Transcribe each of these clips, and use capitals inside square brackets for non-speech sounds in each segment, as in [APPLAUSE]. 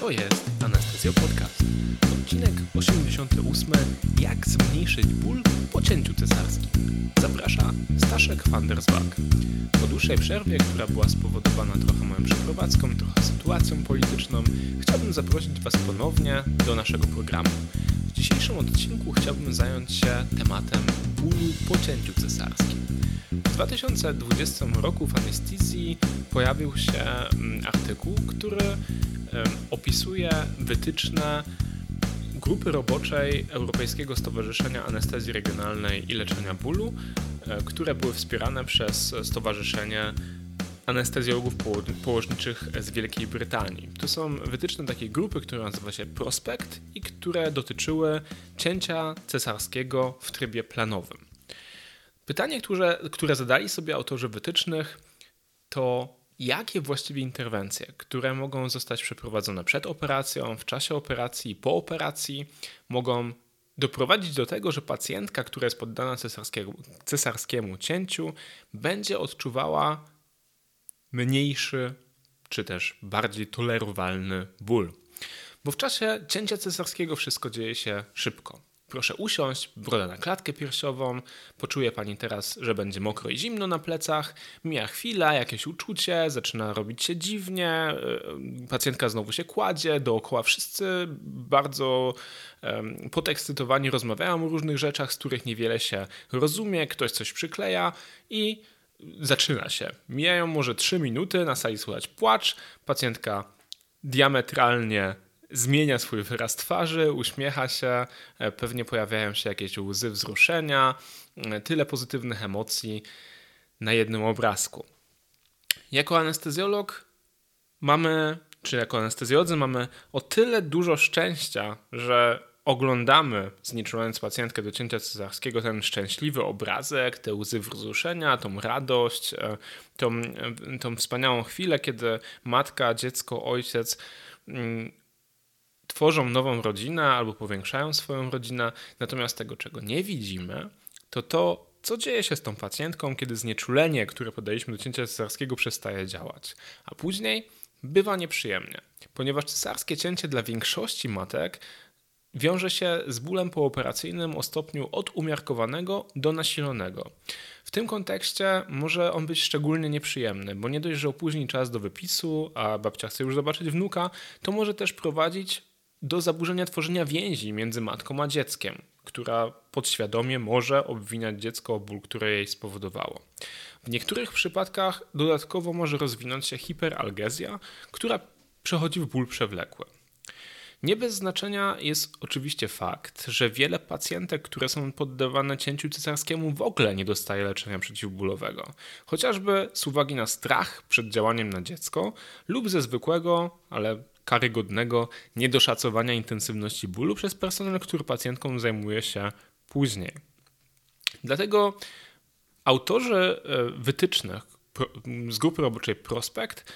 To jest Anestezjo Podcast. Odcinek 88. Jak zmniejszyć ból po cięciu cesarskim. Zaprasza Staszek van der Zwag. Po dłuższej przerwie, która była spowodowana trochę moją przeprowadzką, trochę sytuacją polityczną, chciałbym zaprosić Was ponownie do naszego programu. W dzisiejszym odcinku chciałbym zająć się tematem bólu po cięciu cesarskim. W 2020 roku w Anestezji pojawił się mm, artykuł, który opisuje wytyczne grupy roboczej Europejskiego Stowarzyszenia Anestezji Regionalnej i Leczenia Bólu, które były wspierane przez Stowarzyszenie Anestezjologów Położniczych z Wielkiej Brytanii. To są wytyczne takiej grupy, która nazywa się Prospekt i które dotyczyły cięcia cesarskiego w trybie planowym. Pytanie, które, które zadali sobie autorzy wytycznych, to jakie właściwie interwencje, które mogą zostać przeprowadzone przed operacją, w czasie operacji, po operacji, mogą doprowadzić do tego, że pacjentka, która jest poddana cesarskiemu, cesarskiemu cięciu, będzie odczuwała mniejszy czy też bardziej tolerowalny ból. Bo w czasie cięcia cesarskiego wszystko dzieje się szybko. Proszę usiąść, broda na klatkę piersiową. Poczuje pani teraz, że będzie mokro i zimno na plecach. Mija chwila, jakieś uczucie, zaczyna robić się dziwnie. Y, pacjentka znowu się kładzie, dookoła wszyscy bardzo um, podekscytowani rozmawiają o różnych rzeczach, z których niewiele się rozumie. Ktoś coś przykleja i zaczyna się. Mijają może 3 minuty, na sali słychać płacz. Pacjentka diametralnie zmienia swój wyraz twarzy, uśmiecha się, e, pewnie pojawiają się jakieś łzy wzruszenia, e, tyle pozytywnych emocji na jednym obrazku. Jako anestezjolog mamy, czy jako anestezjolodzy mamy o tyle dużo szczęścia, że oglądamy, znieczulając pacjentkę do cięcia cesarskiego, ten szczęśliwy obrazek, te łzy wzruszenia, tą radość, e, tą, tą wspaniałą chwilę, kiedy matka, dziecko, ojciec mm, tworzą nową rodzinę albo powiększają swoją rodzinę, natomiast tego, czego nie widzimy, to to, co dzieje się z tą pacjentką, kiedy znieczulenie, które podaliśmy do cięcia cesarskiego, przestaje działać. A później bywa nieprzyjemnie, ponieważ cesarskie cięcie dla większości matek wiąże się z bólem pooperacyjnym o stopniu od umiarkowanego do nasilonego. W tym kontekście może on być szczególnie nieprzyjemny, bo nie dość, że opóźni czas do wypisu, a babcia chce już zobaczyć wnuka, to może też prowadzić do zaburzenia tworzenia więzi między matką a dzieckiem, która podświadomie może obwiniać dziecko o ból, który jej spowodowało. W niektórych przypadkach dodatkowo może rozwinąć się hiperalgezja, która przechodzi w ból przewlekły. Nie bez znaczenia jest oczywiście fakt, że wiele pacjentek, które są poddawane cięciu cesarskiemu, w ogóle nie dostaje leczenia przeciwbólowego. Chociażby z uwagi na strach przed działaniem na dziecko lub ze zwykłego, ale karygodnego niedoszacowania intensywności bólu przez personel, który pacjentką zajmuje się później. Dlatego autorzy e, wytycznych z grupy roboczej Prospekt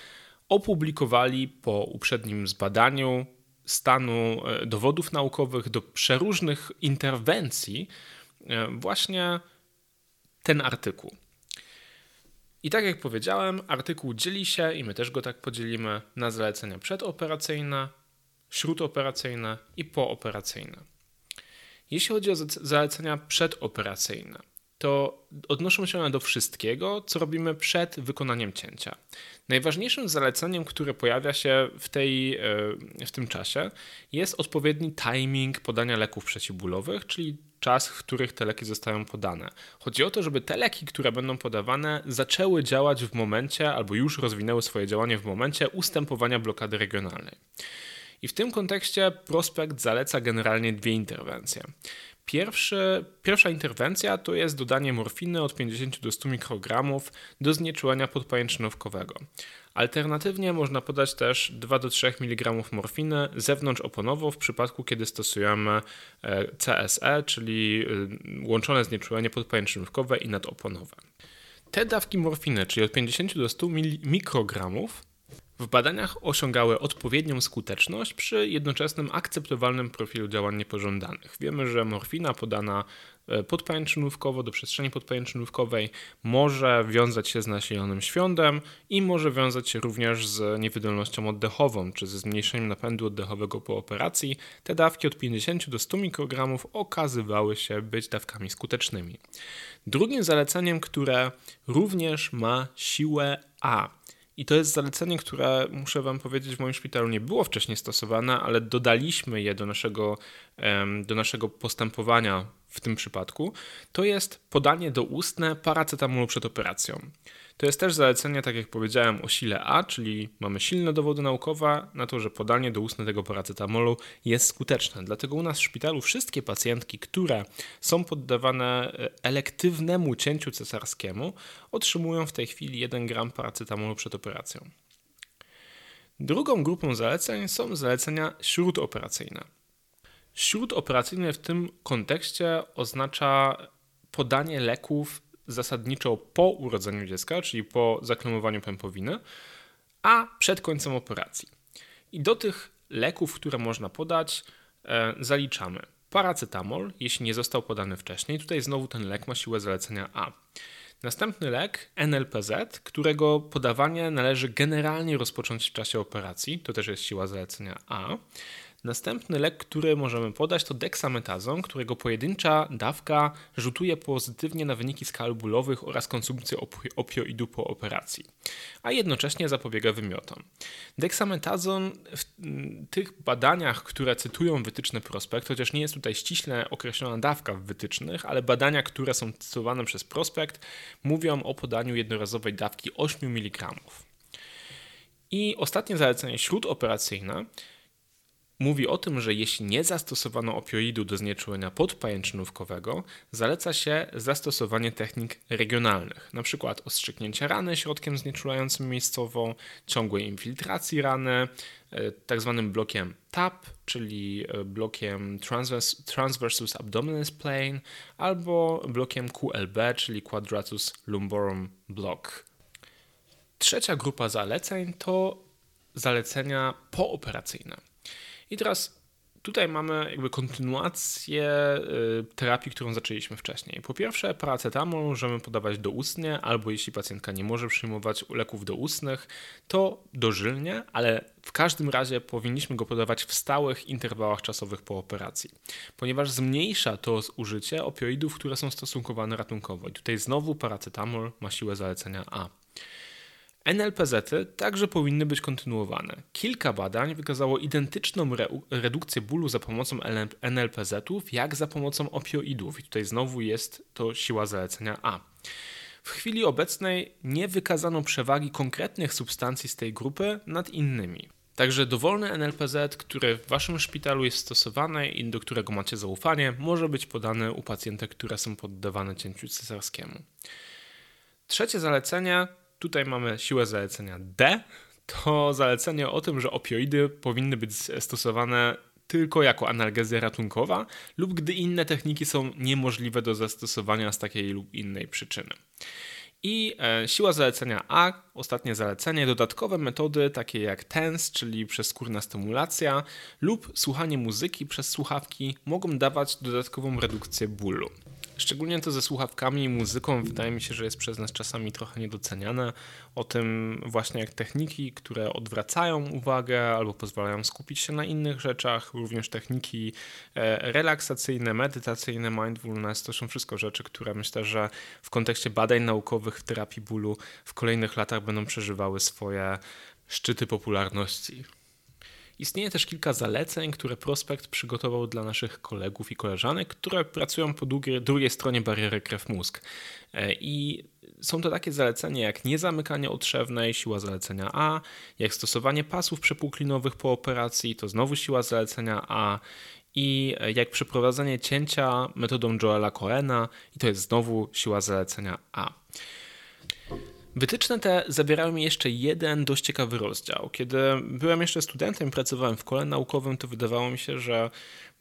opublikowali po uprzednim zbadaniu stanu e, dowodów naukowych do przeróżnych interwencji e, właśnie ten artykuł. I tak jak powiedziałem, artykuł dzieli się, i my też go tak podzielimy, na zalecenia przedoperacyjne, śródoperacyjne i pooperacyjne. Jeśli chodzi o zalecenia przedoperacyjne, to odnoszą się one do wszystkiego, co robimy przed wykonaniem cięcia. Najważniejszym zaleceniem, które pojawia się w, tej, e, w tym czasie, jest odpowiedni timing podania leków przeciwbólowych, czyli czas, w których te leki zostają podane. Chodzi o to, żeby te leki, które będą podawane, zaczęły działać w momencie albo już rozwinęły swoje działanie w momencie ustępowania blokady regionalnej. I w tym kontekście prospekt zaleca generalnie dwie interwencje. Pierwszy, pierwsza interwencja to jest dodanie morfiny od 50 do 100 mikrogramów do znieczulenia podpajęczynówkowego. Alternatywnie można podać też 2 do 3 mg morfiny zewnątrzoponowo w przypadku, kiedy stosujemy e, CSE, czyli e, łączone znieczulenie podpajęczynówkowe i nadoponowe. Te dawki morfiny, czyli od 50 do 100 mikrogramów, w badaniach osiągały odpowiednią skuteczność przy jednoczesnym akceptowalnym profilu działań niepożądanych. Wiemy, że morfina podana e, podpajęczynówkowo do przestrzeni podpajęczynówkowej może wiązać się z nasilonym świądem i może wiązać się również z niewydolnością oddechową, czy ze zmniejszeniem napędu oddechowego po operacji. Te dawki od 50 do 100 mikrogramów okazywały się być dawkami skutecznymi. Drugim zaleceniem, które również ma siłę A, i to jest zalecenie, które muszę Wam powiedzieć, w moim szpitalu nie było wcześniej stosowane, ale dodaliśmy je do naszego, do naszego postępowania w tym przypadku. To jest podanie doustne paracetamolu przed operacją. To jest też zalecenie, tak jak powiedziałem, o sile A, czyli mamy silne dowody naukowe na to, że podanie doustne tego paracetamolu jest skuteczne. Dlatego u nas w szpitalu wszystkie pacjentki, które są poddawane e, elektywnemu cięciu cesarskiemu, otrzymują w tej chwili 1 gram paracetamolu przed operacją. Drugą grupą zaleceń są zalecenia śródoperacyjne. Śródoperacyjne w tym kontekście oznacza podanie leków zasadniczo po urodzeniu dziecka, czyli po zaklemowaniu pępowiny, a przed końcem operacji. I do tych leków, które można podać, e, zaliczamy paracetamol, jeśli nie został podany wcześniej. Tutaj znowu ten lek ma siłę zalecenia A. Następny lek, NLPZ, którego podawanie należy generalnie rozpocząć w czasie operacji, to też jest siła zalecenia A. Następny lek, który możemy podać, to deksametazon, którego pojedyncza dawka rzutuje pozytywnie na wyniki skal bólowych oraz konsumpcję opioidu po operacji, a jednocześnie zapobiega wymiotom. Deksametazon w tych badaniach, które cytują wytyczne prospekt, chociaż nie jest tutaj ściśle określona dawka w wytycznych, ale badania, które są cytowane przez prospekt, mówią o podaniu jednorazowej dawki 8 mg. I ostatnie zalecenie śródoperacyjne mówi o tym, że jeśli nie zastosowano opioidu do znieczulenia podpajęczynówkowego, zaleca się zastosowanie technik regionalnych, np. ostrzyknięcia rany środkiem znieczulającym miejscową, ciągłej infiltracji rany, tzw. Tak blokiem TAP, czyli e, blokiem transvers, Transversus Abdominis Plane, albo blokiem QLB, czyli Quadratus Lumborum Block. Trzecia grupa zaleceń to zalecenia pooperacyjne. I teraz tutaj mamy jakby kontynuację y, terapii, którą zaczęliśmy wcześniej. Po pierwsze, paracetamol możemy podawać doustnie, albo jeśli pacjentka nie może przyjmować leków doustnych, to dożylnie, ale w każdym razie powinniśmy go podawać w stałych interwałach czasowych po operacji, ponieważ zmniejsza to zużycie opioidów, które są stosunkowane ratunkowo. I tutaj znowu paracetamol ma siłę zalecenia A. NLPZ-y także powinny być kontynuowane. Kilka badań wykazało identyczną re redukcję bólu za pomocą NLPZ-ów, jak za pomocą opioidów. I tutaj znowu jest to siła zalecenia A. W chwili obecnej nie wykazano przewagi konkretnych substancji z tej grupy nad innymi. Także dowolny NLPZ, który w waszym szpitalu jest stosowany i do którego macie zaufanie, może być podany u pacjentek, które są poddawane cięciu cesarskiemu. Trzecie zalecenie Tutaj mamy siłę zalecenia D. To zalecenie o tym, że opioidy powinny być stosowane tylko jako analgezja ratunkowa lub gdy inne techniki są niemożliwe do zastosowania z takiej lub innej przyczyny. I e, siła zalecenia A, ostatnie zalecenie, dodatkowe metody takie jak TENS, czyli przeskórna stymulacja lub słuchanie muzyki przez słuchawki mogą dawać dodatkową redukcję bólu. Szczególnie to ze słuchawkami i muzyką wydaje mi się, że jest przez nas czasami trochę niedoceniane. O tym właśnie jak techniki, które odwracają uwagę albo pozwalają skupić się na innych rzeczach, również techniki e, relaksacyjne, medytacyjne, mindfulness, to są wszystko rzeczy, które myślę, że w kontekście badań naukowych w terapii bólu w kolejnych latach będą przeżywały swoje szczyty popularności. Istnieje też kilka zaleceń, które Prospekt przygotował dla naszych kolegów i koleżanek, które pracują po drugiej, drugiej stronie bariery krew-mózg. E, I są to takie zalecenia jak niezamykanie otrzewnej, siła zalecenia A, jak stosowanie pasów przepłuklinowych po operacji, to znowu siła zalecenia A, i jak przeprowadzenie cięcia metodą Joela Coena, i to jest znowu siła zalecenia A. Wytyczne te zawierały mi jeszcze jeden dość ciekawy rozdział. Kiedy byłem jeszcze studentem i pracowałem w kole naukowym, to wydawało mi się, że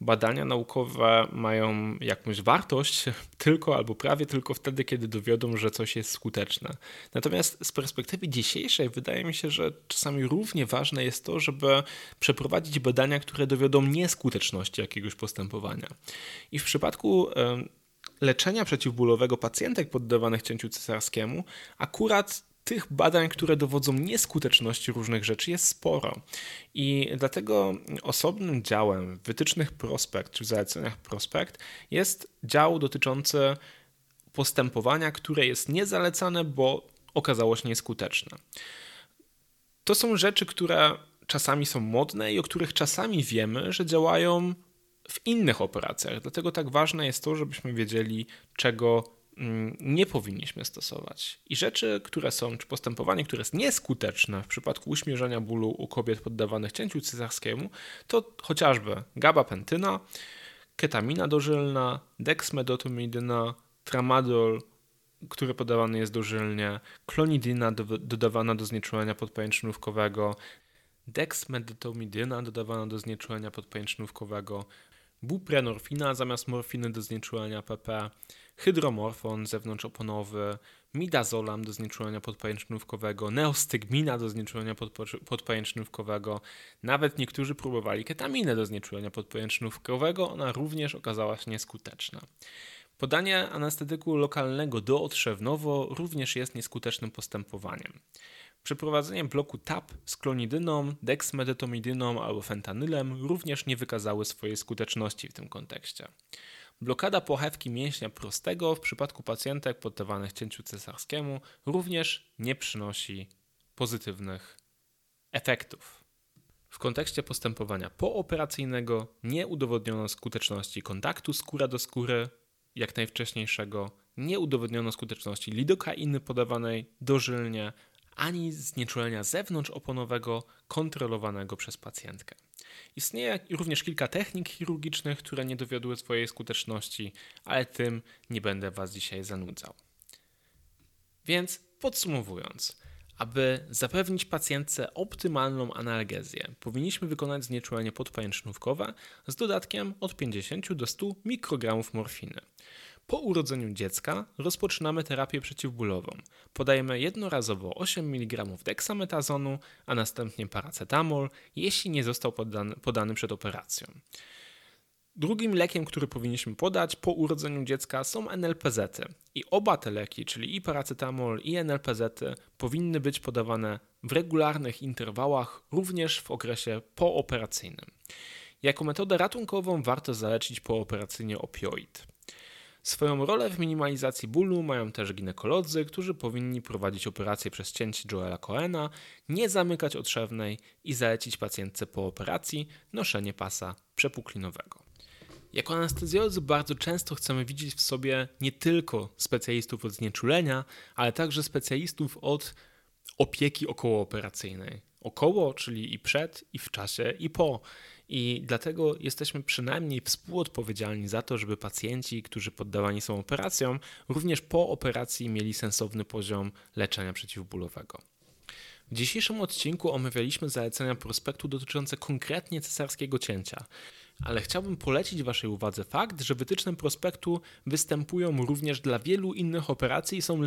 badania naukowe mają jakąś wartość [LAUGHS] tylko albo prawie tylko wtedy, kiedy dowiodą, że coś jest skuteczne. Natomiast z perspektywy dzisiejszej wydaje mi się, że czasami równie ważne jest to, żeby przeprowadzić badania, które dowiodą nieskuteczności jakiegoś postępowania. I w przypadku leczenia przeciwbólowego pacjentek poddawanych cięciu cesarskiemu, akurat tych badań, które dowodzą nieskuteczności różnych rzeczy, jest sporo. I dlatego osobnym działem wytycznych prospekt czy w zaleceniach prospekt jest dział dotyczący postępowania, które jest niezalecane, bo okazało się nieskuteczne. To są rzeczy, które czasami są modne i o których czasami wiemy, że działają w innych operacjach. Dlatego tak ważne jest to, żebyśmy wiedzieli, czego mm, nie powinniśmy stosować. I rzeczy, które są, czy postępowanie, które jest nieskuteczne w przypadku uśmierzenia bólu u kobiet poddawanych cięciu cesarskiemu, to chociażby gabapentyna, ketamina dożylna, dexmedotomidyna, tramadol, który podawany jest dożylnie, klonidyna do, dodawana do znieczulenia podpajęczynówkowego, dexmedetomidyna dodawana do znieczulenia podpajęczynówkowego, buprenorfina zamiast morfiny do znieczulenia PP, hydromorfon zewnątrzoponowy, midazolam do znieczulenia podpajęczynówkowego, neostygmina do znieczulenia podpajęczynówkowego. Nawet niektórzy próbowali ketaminę do znieczulenia podpajęczynówkowego, ona również okazała się nieskuteczna. Podanie anestetyku lokalnego dootrzewnowo również jest nieskutecznym postępowaniem. Przeprowadzenie bloku TAP z klonidyną, dexmedetomidyną albo fentanylem również nie wykazały swojej skuteczności w tym kontekście. Blokada pochewki mięśnia prostego w przypadku pacjentek poddawanych cięciu cesarskiemu również nie przynosi pozytywnych efektów. W kontekście postępowania pooperacyjnego nie udowodniono skuteczności kontaktu skóra do skóry jak najwcześniejszego, nie udowodniono skuteczności lidokainy podawanej dożylnie, ani znieczulenia zewnątrzoponowego kontrolowanego przez pacjentkę. Istnieje również kilka technik chirurgicznych, które nie dowiodły swojej skuteczności, ale tym nie będę Was dzisiaj zanudzał. Więc podsumowując, aby zapewnić pacjentce optymalną analgezję, powinniśmy wykonać znieczulenie podpajęczynówkowe z dodatkiem od 50 do 100 mikrogramów morfiny. Po urodzeniu dziecka rozpoczynamy terapię przeciwbólową. Podajemy jednorazowo 8 mg deksametazonu, a następnie paracetamol, jeśli nie został podany, podany przed operacją. Drugim lekiem, który powinniśmy podać po urodzeniu dziecka są NLPZ. -y. I oba te leki, czyli i paracetamol i NLPZ, -y, powinny być podawane w regularnych interwałach, również w okresie pooperacyjnym. Jako metodę ratunkową warto zalecić pooperacyjnie opioid. Swoją rolę w minimalizacji bólu mają też ginekolodzy, którzy powinni prowadzić operację przez cięcie Joela Coena, nie zamykać otrzewnej i zalecić pacjentce po operacji noszenie pasa przepuklinowego. Jako anestezjolodzy bardzo często chcemy widzieć w sobie nie tylko specjalistów od znieczulenia, ale także specjalistów od opieki okołooperacyjnej. Około, czyli i przed, i w czasie, i po. I dlatego jesteśmy przynajmniej współodpowiedzialni za to, żeby pacjenci, którzy poddawani są operacjom, również po operacji mieli sensowny poziom leczenia przeciwbólowego. W dzisiejszym odcinku omawialiśmy zalecenia prospektu dotyczące konkretnie cesarskiego cięcia ale chciałbym polecić Waszej uwadze fakt, że wytyczne prospektu występują również dla wielu innych operacji i są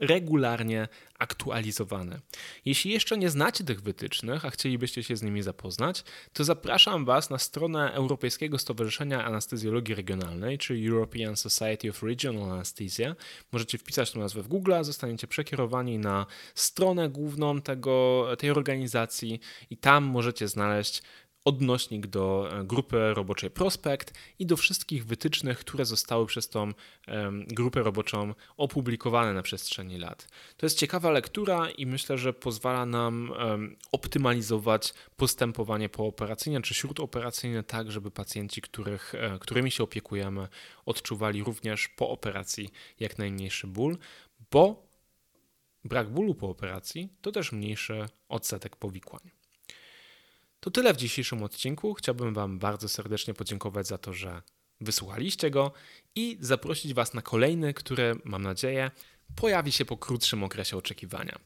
regularnie aktualizowane. Jeśli jeszcze nie znacie tych wytycznych, a chcielibyście się z nimi zapoznać, to zapraszam Was na stronę Europejskiego Stowarzyszenia Anestezjologii Regionalnej, czyli European Society of Regional Anesthesia. Możecie wpisać tę nazwę w Google, zostaniecie przekierowani na stronę główną tego, tej organizacji i tam możecie znaleźć odnośnik do e, grupy roboczej Prospekt i do wszystkich wytycznych, które zostały przez tą grupę roboczą opublikowane na przestrzeni lat. To jest ciekawa lektura i myślę, że pozwala nam optymalizować postępowanie pooperacyjne czy śródoperacyjne tak, żeby pacjenci, których, e, którymi się opiekujemy, odczuwali również po operacji jak najmniejszy ból, bo brak bólu po operacji to też mniejszy odsetek powikłań. To tyle w dzisiejszym odcinku. Chciałbym Wam bardzo serdecznie podziękować za to, że wysłuchaliście go i zaprosić Was na kolejny, który mam nadzieję pojawi się po krótszym okresie oczekiwania.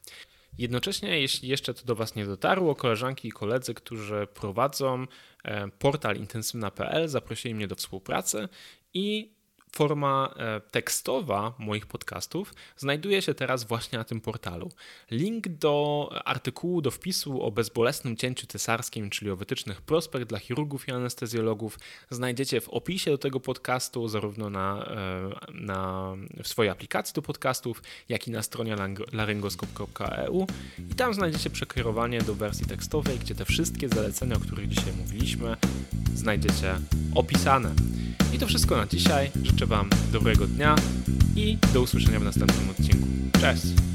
Jednocześnie, jeśli jeszcze to do Was nie dotarło, koleżanki i koledzy, którzy prowadzą e, portal intensywna.pl, zaprosili mnie do współpracy i Forma e, tekstowa moich podcastów znajduje się teraz właśnie na tym portalu. Link do artykułu, do wpisu o bezbolesnym cięciu cesarskim, czyli o wytycznych prospekt dla chirurgów i anestezjologów, znajdziecie w opisie do tego podcastu, zarówno na, e, na, w swojej aplikacji do podcastów, jak i na stronie laryngoskop.eu. I tam znajdziecie przekierowanie do wersji tekstowej, gdzie te wszystkie zalecenia, o których dzisiaj mówiliśmy, znajdziecie opisane. I to wszystko na dzisiaj. Życzę Wam dobrego dnia i do usłyszenia w następnym odcinku. Cześć!